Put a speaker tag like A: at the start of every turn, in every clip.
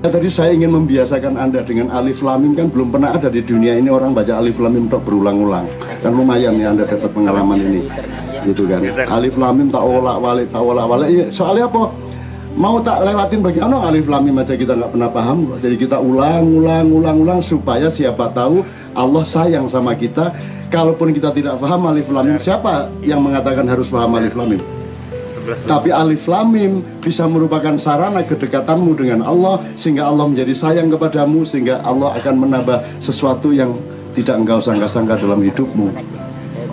A: Ya, tadi saya ingin membiasakan Anda dengan alif lamim kan belum pernah ada di dunia ini orang baca alif lamim untuk berulang-ulang. Kan lumayan ya Anda dapat pengalaman ini. Gitu kan. Alif lamim tak olak walik tak olak walik. Ya, soalnya apa? Mau tak lewatin bagian oh, alif lamim aja kita nggak pernah paham. Jadi kita ulang, ulang, ulang, ulang supaya siapa tahu Allah sayang sama kita. Kalaupun kita tidak paham alif lamim, siapa yang mengatakan harus paham alif lamim? Tapi alif lamim bisa merupakan sarana kedekatanmu dengan Allah sehingga Allah menjadi sayang kepadamu sehingga Allah akan menambah sesuatu yang tidak engkau sangka-sangka dalam hidupmu.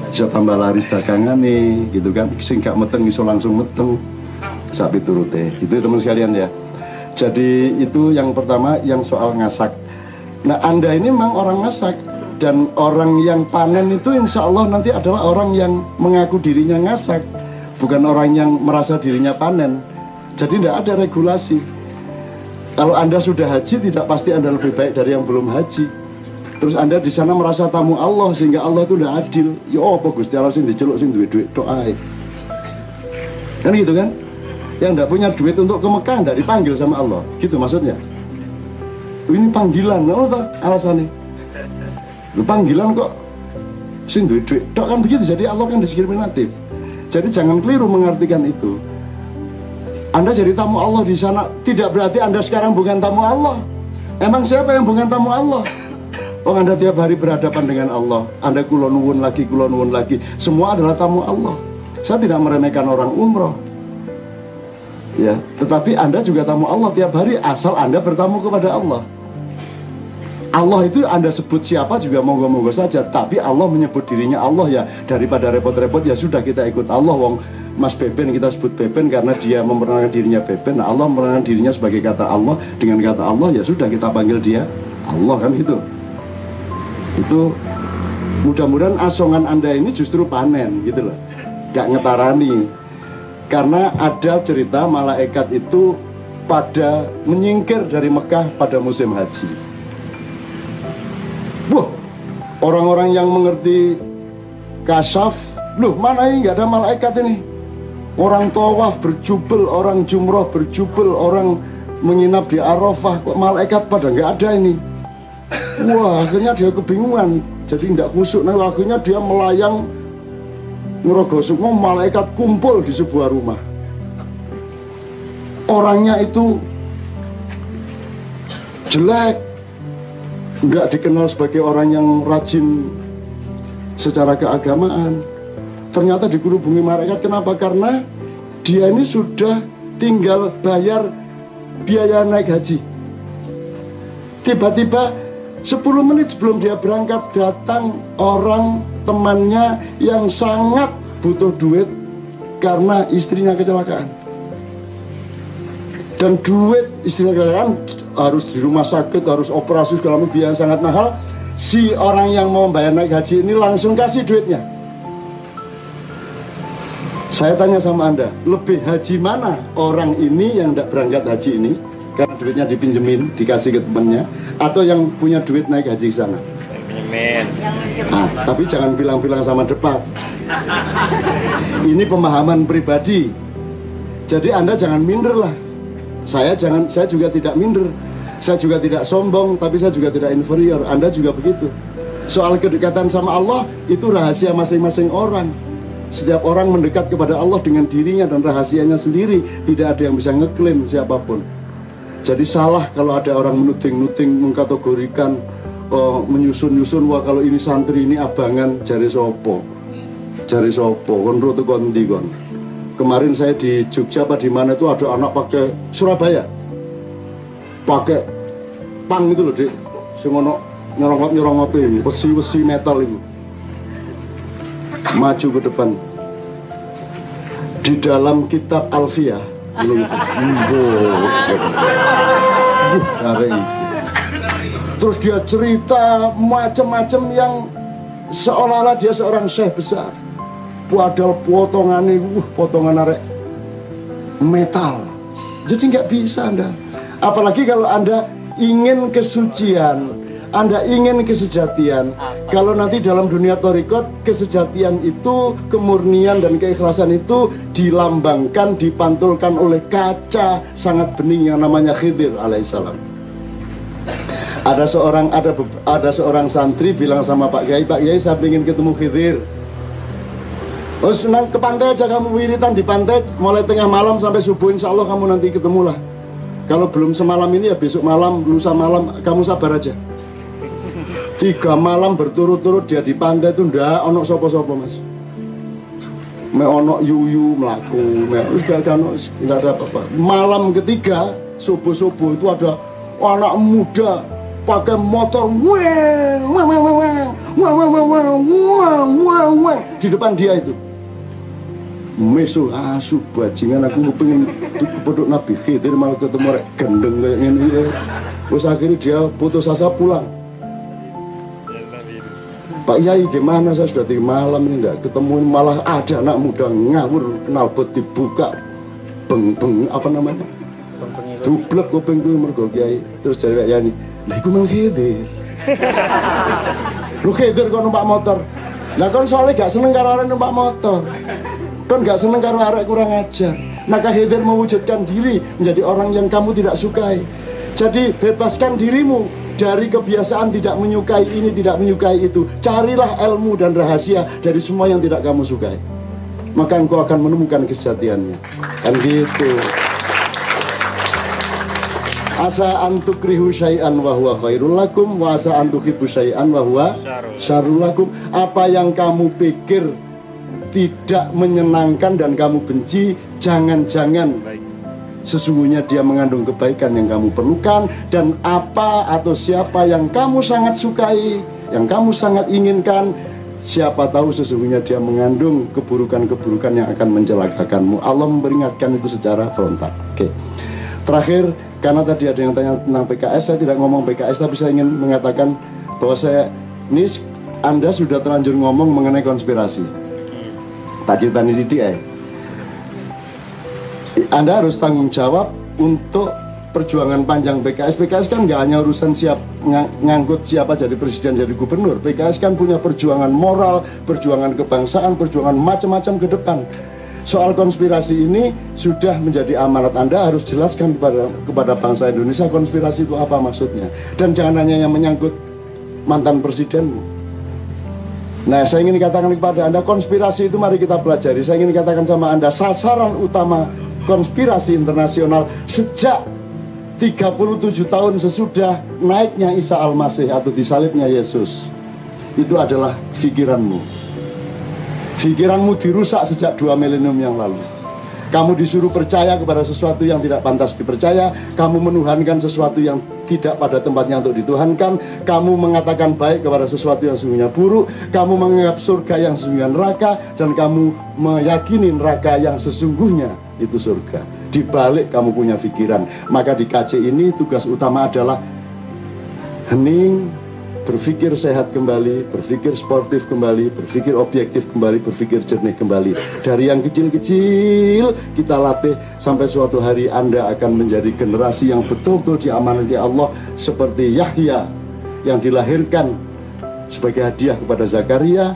A: Bisa tambah laris dagangan nih, gitu kan? Sehingga meteng bisa langsung meteng. Sapi turute. Itu teman sekalian ya. Jadi itu yang pertama yang soal ngasak. Nah Anda ini memang orang ngasak dan orang yang panen itu insya Allah nanti adalah orang yang mengaku dirinya ngasak bukan orang yang merasa dirinya panen. Jadi tidak ada regulasi. Kalau Anda sudah haji, tidak pasti Anda lebih baik dari yang belum haji. Terus Anda di sana merasa tamu Allah sehingga Allah itu tidak adil. Ya apa Gusti Allah sing diceluk sing duit-duit doa. Kan gitu kan? Yang tidak punya duit untuk ke Mekah tidak dipanggil sama Allah. Gitu maksudnya. Ini panggilan, apa tahu alasannya? Lu panggilan kok sing duit-duit. Dok kan begitu. Jadi Allah kan diskriminatif. Jadi jangan keliru mengartikan itu. Anda jadi tamu Allah di sana tidak berarti Anda sekarang bukan tamu Allah. Emang siapa yang bukan tamu Allah? Oh Anda tiap hari berhadapan dengan Allah. Anda kulon lagi, kulon lagi. Semua adalah tamu Allah. Saya tidak meremehkan orang umroh. Ya, tetapi Anda juga tamu Allah tiap hari asal Anda bertamu kepada Allah. Allah itu Anda sebut siapa juga monggo-monggo saja, tapi Allah menyebut dirinya Allah ya daripada repot-repot ya sudah kita ikut Allah wong Mas Beben kita sebut Beben karena dia memperkenalkan dirinya Beben. Nah, Allah memperkenalkan dirinya sebagai kata Allah dengan kata Allah ya sudah kita panggil dia Allah kan itu. Itu mudah-mudahan asongan Anda ini justru panen gitu loh. Gak ngetarani. Karena ada cerita malaikat itu pada menyingkir dari Mekah pada musim haji. Orang-orang yang mengerti kasaf, loh mana ini nggak ada malaikat ini? Orang tawaf berjubel, orang jumroh berjubel, orang menginap di Arafah, kok malaikat pada nggak ada ini? Wah, akhirnya dia kebingungan, jadi tidak kusuk. Nah, akhirnya dia melayang ngerogoh semua malaikat kumpul di sebuah rumah. Orangnya itu jelek, nggak dikenal sebagai orang yang rajin secara keagamaan. Ternyata dikerubungi malaikat. Kenapa? Karena dia ini sudah tinggal bayar biaya naik haji. Tiba-tiba 10 menit sebelum dia berangkat datang orang temannya yang sangat butuh duit karena istrinya kecelakaan. Dan duit istrinya kecelakaan harus di rumah sakit, harus operasi segala macam biaya sangat mahal. Si orang yang mau bayar naik haji ini langsung kasih duitnya. Saya tanya sama Anda, lebih haji mana orang ini yang tidak berangkat haji ini karena duitnya dipinjemin, dikasih ke temannya, atau yang punya duit naik haji ke sana? Nah, tapi jangan bilang-bilang sama depan. Ini pemahaman pribadi. Jadi Anda jangan minder lah. Saya jangan, saya juga tidak minder. Saya juga tidak sombong, tapi saya juga tidak inferior. Anda juga begitu. Soal kedekatan sama Allah itu rahasia masing-masing orang. Setiap orang mendekat kepada Allah dengan dirinya dan rahasianya sendiri. Tidak ada yang bisa ngeklaim siapa pun. Jadi salah kalau ada orang menuting-nuting mengkategorikan oh, menyusun-nyusun wah kalau ini santri ini abangan jari sopo. Jari sopo, kon kondi kon. Kemarin saya di Jogja apa di mana itu ada anak pakai Surabaya. Pakai pang itu loh dek si ngono nyerongop nyerongop ini besi besi metal itu. Maju ke depan. Di dalam kitab Alfia belum. Terus dia cerita macam-macam yang seolah-olah dia seorang syekh besar padahal potongan ini uh, potongan arek metal jadi nggak bisa anda Apalagi kalau Anda ingin kesucian, Anda ingin kesejatian. Kalau nanti dalam dunia torikot, kesejatian itu, kemurnian dan keikhlasan itu dilambangkan, dipantulkan oleh kaca sangat bening yang namanya Khidir alaihissalam. ada seorang ada ada seorang santri bilang sama Pak Kiai, Pak Kiai saya ingin ketemu Khidir. Oh, senang ke pantai aja kamu wiritan di pantai mulai tengah malam sampai subuh insya Allah kamu nanti ketemu lah. Kalau belum semalam ini ya besok malam, lusa malam kamu sabar aja. Tiga malam berturut-turut dia di pantai itu ndak onok sopo-sopo mas. Me onok yuyu melaku, me sudah ada nggak ada apa-apa. Malam ketiga subuh-subuh itu ada anak muda pakai motor weng weng weng weng weng weng weng weng weng weng di depan dia itu mesu asu bajingan aku pengen kepeduk Nabi Khidir malah ketemu rek gendeng kayak ini ya. Terus akhirnya dia putus asa pulang. Pak Yai gimana? Saya sudah di malam ini enggak ketemu malah ada anak muda ngawur kenal bet dibuka. Beng beng apa namanya? Dublek kuping kuwi mergo Kiai. Terus jadi Pak Yani lha iku mang Khidir. Lu Khidir kok numpak motor. Lah kan soalnya gak seneng karo numpak motor kan gak seneng karo arek kurang ajar. Maka Khidir mewujudkan diri menjadi orang yang kamu tidak sukai. Jadi bebaskan dirimu dari kebiasaan tidak menyukai ini tidak menyukai itu. Carilah ilmu dan rahasia dari semua yang tidak kamu sukai. Maka engkau akan menemukan kesejatiannya. Kan gitu. Asa antukrihu syai'an wa huwa khairul lakum wa asa antuhibbu syai'an wa huwa syarrul lakum. Apa yang kamu pikir tidak menyenangkan dan kamu benci jangan-jangan sesungguhnya dia mengandung kebaikan yang kamu perlukan dan apa atau siapa yang kamu sangat sukai yang kamu sangat inginkan siapa tahu sesungguhnya dia mengandung keburukan-keburukan yang akan mencelakakanmu. Allah memperingatkan itu secara frontal. Oke. Terakhir karena tadi ada yang tanya tentang PKS saya tidak ngomong PKS tapi saya ingin mengatakan bahwa saya ini Anda sudah terlanjur ngomong mengenai konspirasi tak cerita ini di eh. Anda harus tanggung jawab untuk perjuangan panjang PKS. PKS kan nggak hanya urusan siap ng ngangkut siapa jadi presiden jadi gubernur. PKS kan punya perjuangan moral, perjuangan kebangsaan, perjuangan macam-macam ke depan. Soal konspirasi ini sudah menjadi amanat Anda harus jelaskan kepada kepada bangsa Indonesia konspirasi itu apa maksudnya. Dan jangan hanya yang menyangkut mantan presidenmu. Nah, saya ingin katakan kepada Anda, konspirasi itu mari kita pelajari. Saya ingin katakan sama Anda, sasaran utama konspirasi internasional sejak 37 tahun sesudah naiknya Isa Al-Masih atau disalibnya Yesus. Itu adalah pikiranmu. Pikiranmu dirusak sejak dua milenium yang lalu. Kamu disuruh percaya kepada sesuatu yang tidak pantas dipercaya, kamu menuhankan sesuatu yang tidak pada tempatnya untuk dituhankan, kamu mengatakan baik kepada sesuatu yang sesungguhnya buruk, kamu menganggap surga yang sesungguhnya neraka, dan kamu meyakini neraka yang sesungguhnya itu surga. Di balik kamu punya pikiran. Maka di KC ini tugas utama adalah hening, berpikir sehat kembali, berpikir sportif kembali, berpikir objektif kembali, berpikir jernih kembali. Dari yang kecil-kecil kita latih sampai suatu hari Anda akan menjadi generasi yang betul-betul diamanati Allah seperti Yahya yang dilahirkan sebagai hadiah kepada Zakaria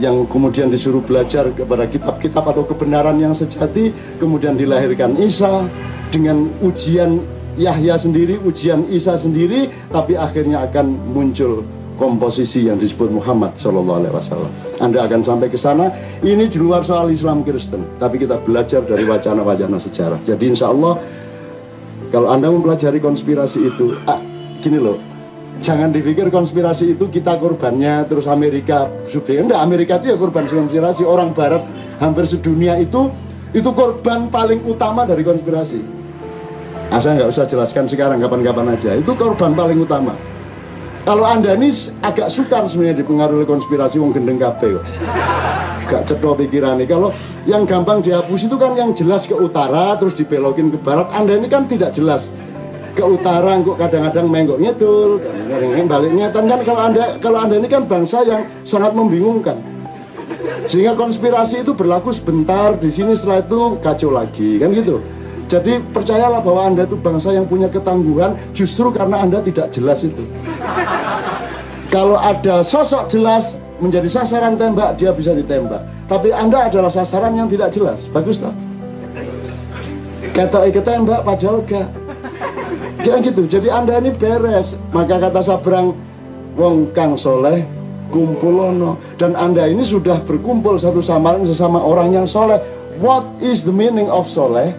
A: yang kemudian disuruh belajar kepada kitab-kitab atau kebenaran yang sejati kemudian dilahirkan Isa dengan ujian Yahya sendiri, ujian Isa sendiri, tapi akhirnya akan muncul komposisi yang disebut Muhammad Shallallahu Alaihi Wasallam. Anda akan sampai ke sana. Ini di luar soal Islam Kristen, tapi kita belajar dari wacana-wacana sejarah. Jadi Insya Allah kalau Anda mempelajari konspirasi itu, ah, gini loh, jangan dipikir konspirasi itu kita korbannya terus Amerika subjek enggak Amerika itu ya korban konspirasi orang Barat hampir sedunia itu itu korban paling utama dari konspirasi Nah, saya nggak usah jelaskan sekarang kapan-kapan aja. Itu korban paling utama. Kalau anda ini agak sukar sebenarnya dipengaruhi konspirasi wong gendeng kape Gak cetok pikirannya. Kalau yang gampang dihapus itu kan yang jelas ke utara terus dibelokin ke barat. Anda ini kan tidak jelas ke utara kok kadang-kadang menggok ngedul, kadang-kadang balik nyetan kan kalau anda kalau anda ini kan bangsa yang sangat membingungkan. Sehingga konspirasi itu berlaku sebentar di sini setelah itu kacau lagi kan gitu. Jadi percayalah bahwa Anda itu bangsa yang punya ketangguhan justru karena Anda tidak jelas itu. Kalau ada sosok jelas menjadi sasaran tembak, dia bisa ditembak. Tapi Anda adalah sasaran yang tidak jelas. Bagus tak? Kata ketembak padahal gak. Kira gitu. Jadi Anda ini beres. Maka kata Sabrang, wong kang soleh kumpul ono dan Anda ini sudah berkumpul satu sama lain sesama orang yang soleh. What is the meaning of soleh?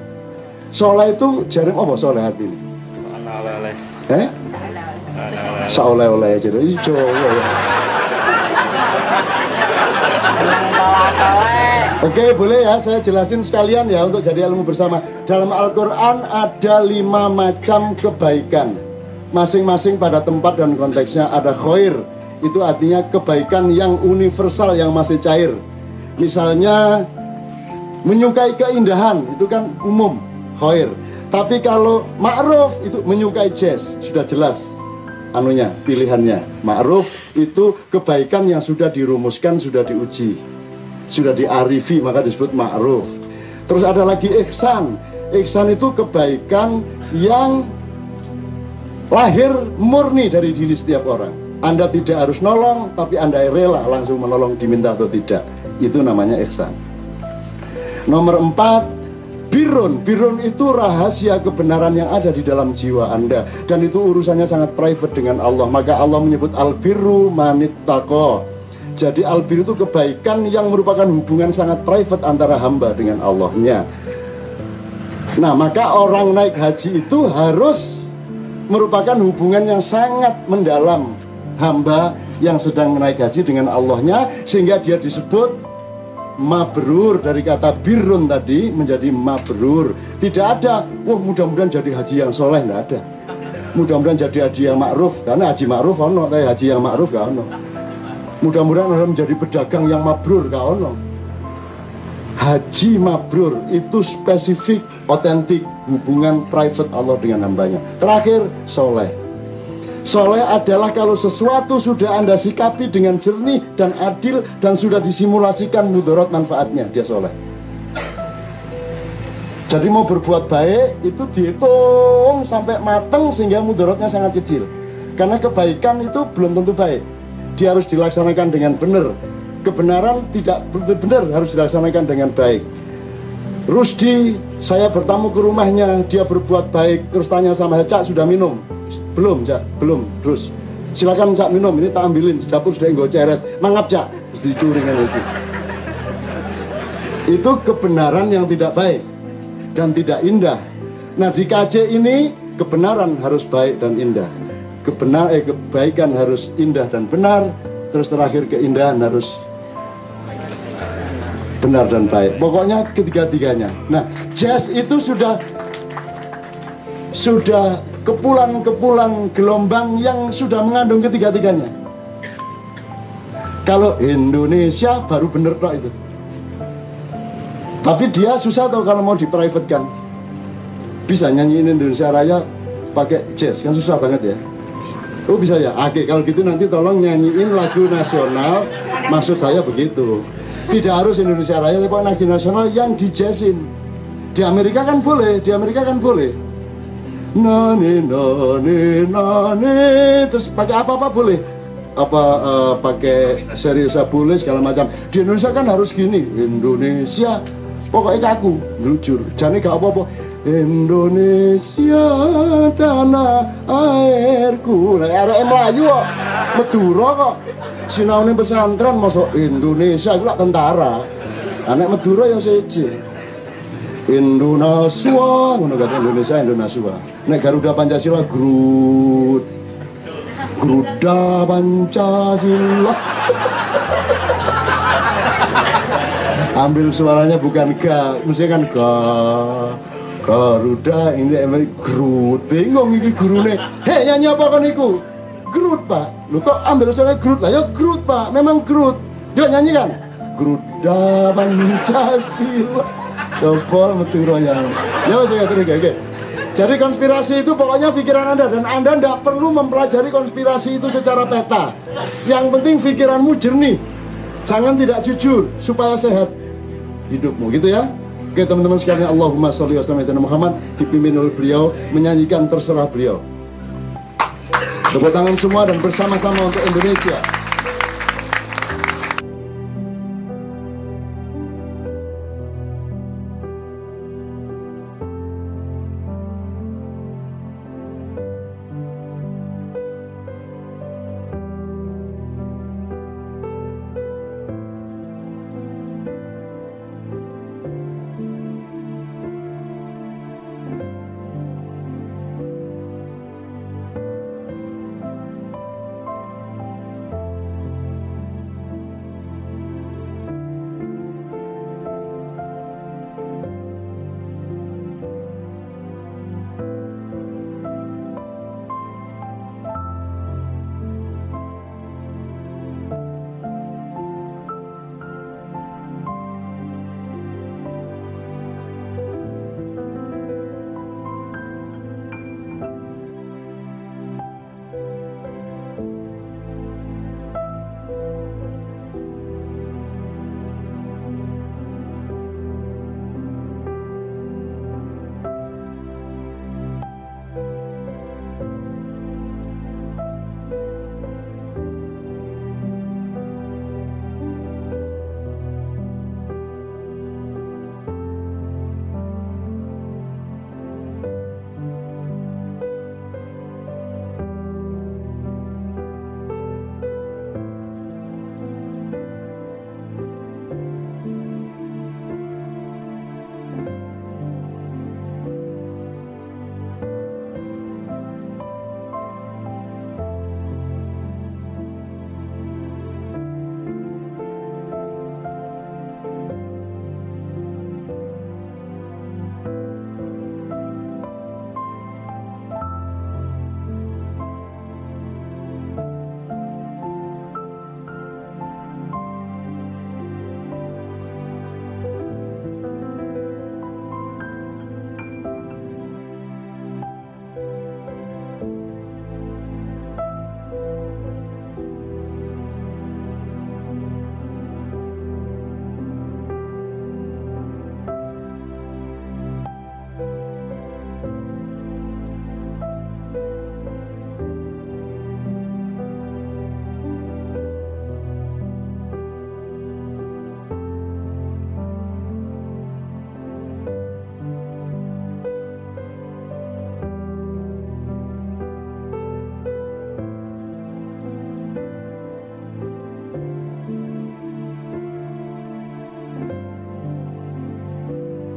A: Soleh itu jaring apa soleh hati? Ini? Eh? Saoleh-oleh jadi Jawa ya. Oke boleh ya saya jelasin sekalian ya untuk jadi ilmu bersama. Dalam Al-Quran ada lima macam kebaikan. Masing-masing pada tempat dan konteksnya ada khair. Itu artinya kebaikan yang universal yang masih cair. Misalnya menyukai keindahan itu kan umum khair Tapi kalau ma'ruf itu menyukai jazz sudah jelas anunya pilihannya. Ma'ruf itu kebaikan yang sudah dirumuskan sudah diuji sudah diarifi maka disebut ma'ruf. Terus ada lagi ihsan. Ihsan itu kebaikan yang lahir murni dari diri setiap orang. Anda tidak harus nolong tapi anda rela langsung menolong diminta atau tidak. Itu namanya ihsan. Nomor empat birun birun itu rahasia kebenaran yang ada di dalam jiwa anda. Dan itu urusannya sangat private dengan Allah. Maka Allah menyebut al birru manit tako jadi albir itu kebaikan yang merupakan hubungan sangat private antara hamba dengan Allahnya. Nah, maka orang naik haji itu harus merupakan hubungan yang sangat mendalam hamba yang sedang naik haji dengan Allahnya sehingga dia disebut mabrur dari kata birun tadi menjadi mabrur. Tidak ada, wah mudah-mudahan jadi haji yang soleh, tidak ada. Mudah-mudahan jadi haji yang ma'ruf, karena haji ma'ruf ono, tapi haji yang ma'ruf gak ono. Mudah-mudahan Anda menjadi pedagang yang mabrur kak ono. Haji mabrur itu spesifik, otentik hubungan private Allah dengan hambanya. Terakhir, soleh. Soleh adalah kalau sesuatu sudah Anda sikapi dengan jernih dan adil dan sudah disimulasikan mudorot manfaatnya, dia soleh. Jadi mau berbuat baik itu dihitung sampai mateng sehingga mudorotnya sangat kecil. Karena kebaikan itu belum tentu baik dia harus dilaksanakan dengan benar. Kebenaran tidak benar harus dilaksanakan dengan baik. Rusdi, saya bertamu ke rumahnya, dia berbuat baik, terus tanya sama saya, Cak sudah minum? Belum, Cak, belum, terus. Silakan Cak minum, ini tak ambilin, di dapur sudah enggak ceret. Mangap, Cak, terus dicuri kan itu. Itu kebenaran yang tidak baik dan tidak indah. Nah di KC ini kebenaran harus baik dan indah kebenar eh, kebaikan harus indah dan benar terus terakhir keindahan harus benar dan baik pokoknya ketiga-tiganya nah jazz itu sudah sudah kepulan-kepulan gelombang yang sudah mengandung ketiga-tiganya. Kalau Indonesia baru bener kok itu. Tapi dia susah tau kalau mau di private kan bisa nyanyiin Indonesia Raya pakai jazz kan susah banget ya. Oh bisa ya, oke kalau gitu nanti tolong nyanyiin lagu nasional. Maksud saya begitu. Tidak harus Indonesia Raya, tapi lagu nasional yang dijazzin. Di Amerika kan boleh, di Amerika kan boleh Nani nani nani. Terus pakai apa-apa boleh? Apa uh, pakai serius boleh segala macam? Di Indonesia kan harus gini Indonesia. Pokoknya kaku jujur jadi gak apa-apa. Indonesia tanah airku. Nah arek Melayu kok. Madura kok. Sinaune pesantren masuk Indonesia iku tentara. Anak Madura ya seje Indonesia ngono kata Indonesia Indonesia nek Garuda Pancasila Grut Garuda Pancasila. Ambil suaranya bukan ga mesti kan ga. Garuda ini emang Groot bingung iki gurune. Hei nyanyi apa kan iku? Groot pak. Lu kok ambil soalnya Groot lah ya Groot pak. Memang Groot yuk nyanyi kan? Garuda Pancasila. Coba metu yang ya saya kata oke jadi konspirasi itu pokoknya pikiran Anda dan Anda tidak perlu mempelajari konspirasi itu secara peta. Yang penting pikiranmu jernih. Jangan tidak jujur supaya sehat hidupmu gitu ya. Oke teman-teman sekalian Allahumma sholli wa Muhammad dipimpin oleh beliau menyanyikan terserah beliau. Tepuk tangan semua dan bersama-sama untuk Indonesia.